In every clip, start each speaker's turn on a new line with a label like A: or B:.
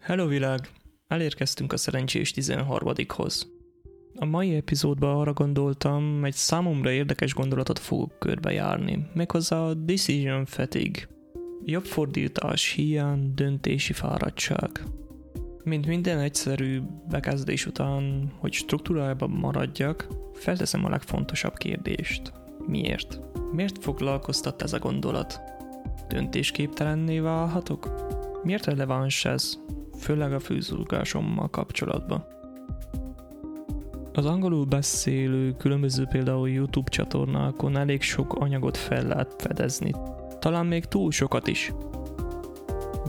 A: Hello világ! Elérkeztünk a szerencsés 13-hoz. A mai epizódban arra gondoltam, egy számomra érdekes gondolatot fogok körbejárni, méghozzá a decision fatigue. Jobb fordítás, hiány, döntési fáradtság. Mint minden egyszerű bekezdés után, hogy struktúrájában maradjak, felteszem a legfontosabb kérdést. Miért? Miért foglalkoztat ez a gondolat? Döntésképtelenné válhatok? Miért releváns ez? Főleg a főzulgásommal kapcsolatban. Az angolul beszélő különböző például YouTube csatornákon elég sok anyagot fel lehet fedezni. Talán még túl sokat is.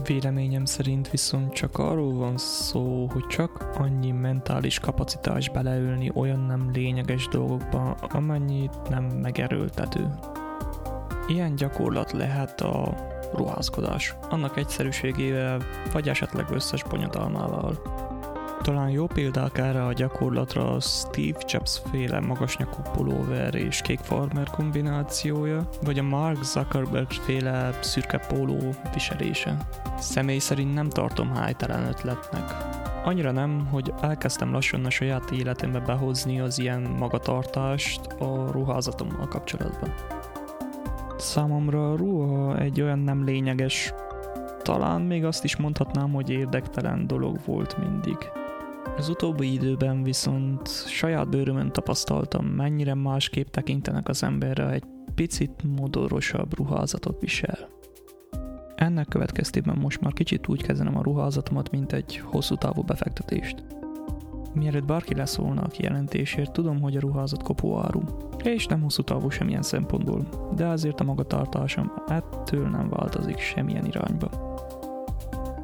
A: Véleményem szerint viszont csak arról van szó, hogy csak annyi mentális kapacitás beleülni olyan nem lényeges dolgokba, amennyit nem megerőltető. Ilyen gyakorlat lehet a ruházkodás, annak egyszerűségével, vagy esetleg összes bonyodalmával. Talán jó példák erre a gyakorlatra a Steve Jobs féle magasnyakú pulóver és kék farmer kombinációja, vagy a Mark Zuckerberg féle szürke póló viselése. Személy szerint nem tartom hájtelen ötletnek. Annyira nem, hogy elkezdtem lassan a saját életembe behozni az ilyen magatartást a ruházatommal kapcsolatban. Számomra a ruha egy olyan nem lényeges, talán még azt is mondhatnám, hogy érdektelen dolog volt mindig. Az utóbbi időben viszont saját bőrömön tapasztaltam, mennyire másképp tekintenek az emberre egy picit modorosabb ruházatot visel. Ennek következtében most már kicsit úgy kezelem a ruházatomat, mint egy hosszú távú befektetést. Mielőtt bárki leszólna a kijelentésért, tudom, hogy a ruházat kopóáru, és nem hosszú távú semmilyen szempontból, de azért a magatartásom ettől nem változik semmilyen irányba.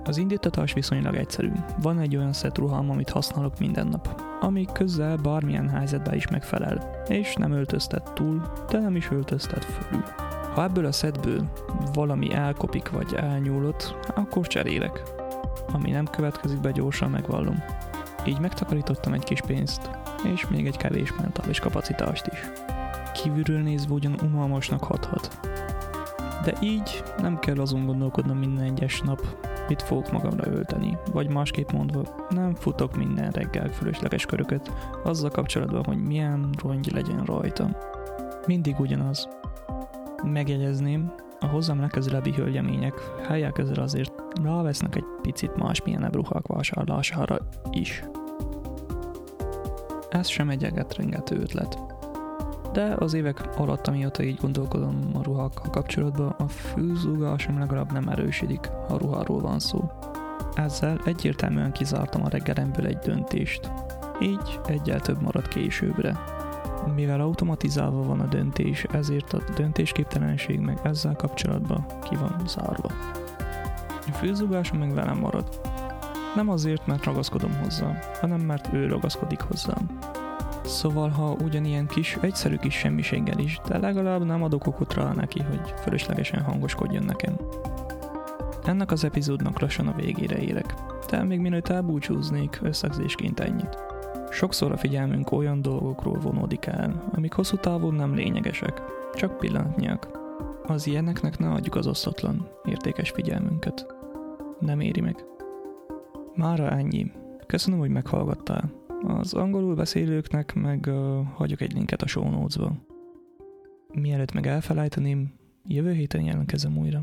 A: Az indítatás viszonylag egyszerű. Van egy olyan szett ruhám, amit használok minden nap, ami közel bármilyen helyzetben is megfelel, és nem öltöztet túl, de nem is öltöztet fölül. Ha ebből a szetből valami elkopik vagy elnyúlott, akkor cserélek. Ami nem következik be, gyorsan megvallom. Így megtakarítottam egy kis pénzt, és még egy kevés mentális kapacitást is. Kívülről nézve ugyan unalmasnak hathat. De így nem kell azon gondolkodnom minden egyes nap, mit fogok magamra ölteni, vagy másképp mondva, nem futok minden reggel fölösleges köröket azzal kapcsolatban, hogy milyen rongy legyen rajtam. Mindig ugyanaz. Megjegyezném, a hozzám legközelebbi hölgyemények helyek ezzel azért rávesznek egy picit másmilyen ruhák vásárlására is. Ez sem egy egetrengető ötlet. De az évek alatt, amióta így gondolkodom a ruhákkal kapcsolatban, a fűzúgásom legalább nem erősödik, ha ruháról van szó. Ezzel egyértelműen kizártam a reggelemből egy döntést. Így egyel több marad későbbre. Mivel automatizálva van a döntés, ezért a döntésképtelenség meg ezzel kapcsolatban ki van zárva. A főzugásom meg velem marad. Nem azért, mert ragaszkodom hozzá, hanem mert ő ragaszkodik hozzám. Szóval, ha ugyanilyen kis, egyszerű kis semmiséggel is, de legalább nem adok okot rá neki, hogy fölöslegesen hangoskodjon nekem. Ennek az epizódnak lassan a végére érek, de még mielőtt elbúcsúznék, összegzésként ennyit. Sokszor a figyelmünk olyan dolgokról vonódik el, amik hosszú távon nem lényegesek, csak pillanatnyiak. Az ilyeneknek ne adjuk az osztatlan, értékes figyelmünket. Nem éri meg. Mára ennyi. Köszönöm, hogy meghallgattál. Az angolul beszélőknek meg uh, hagyok egy linket a show notes-ba. Mielőtt meg elfelejteném, jövő héten jelentkezem újra.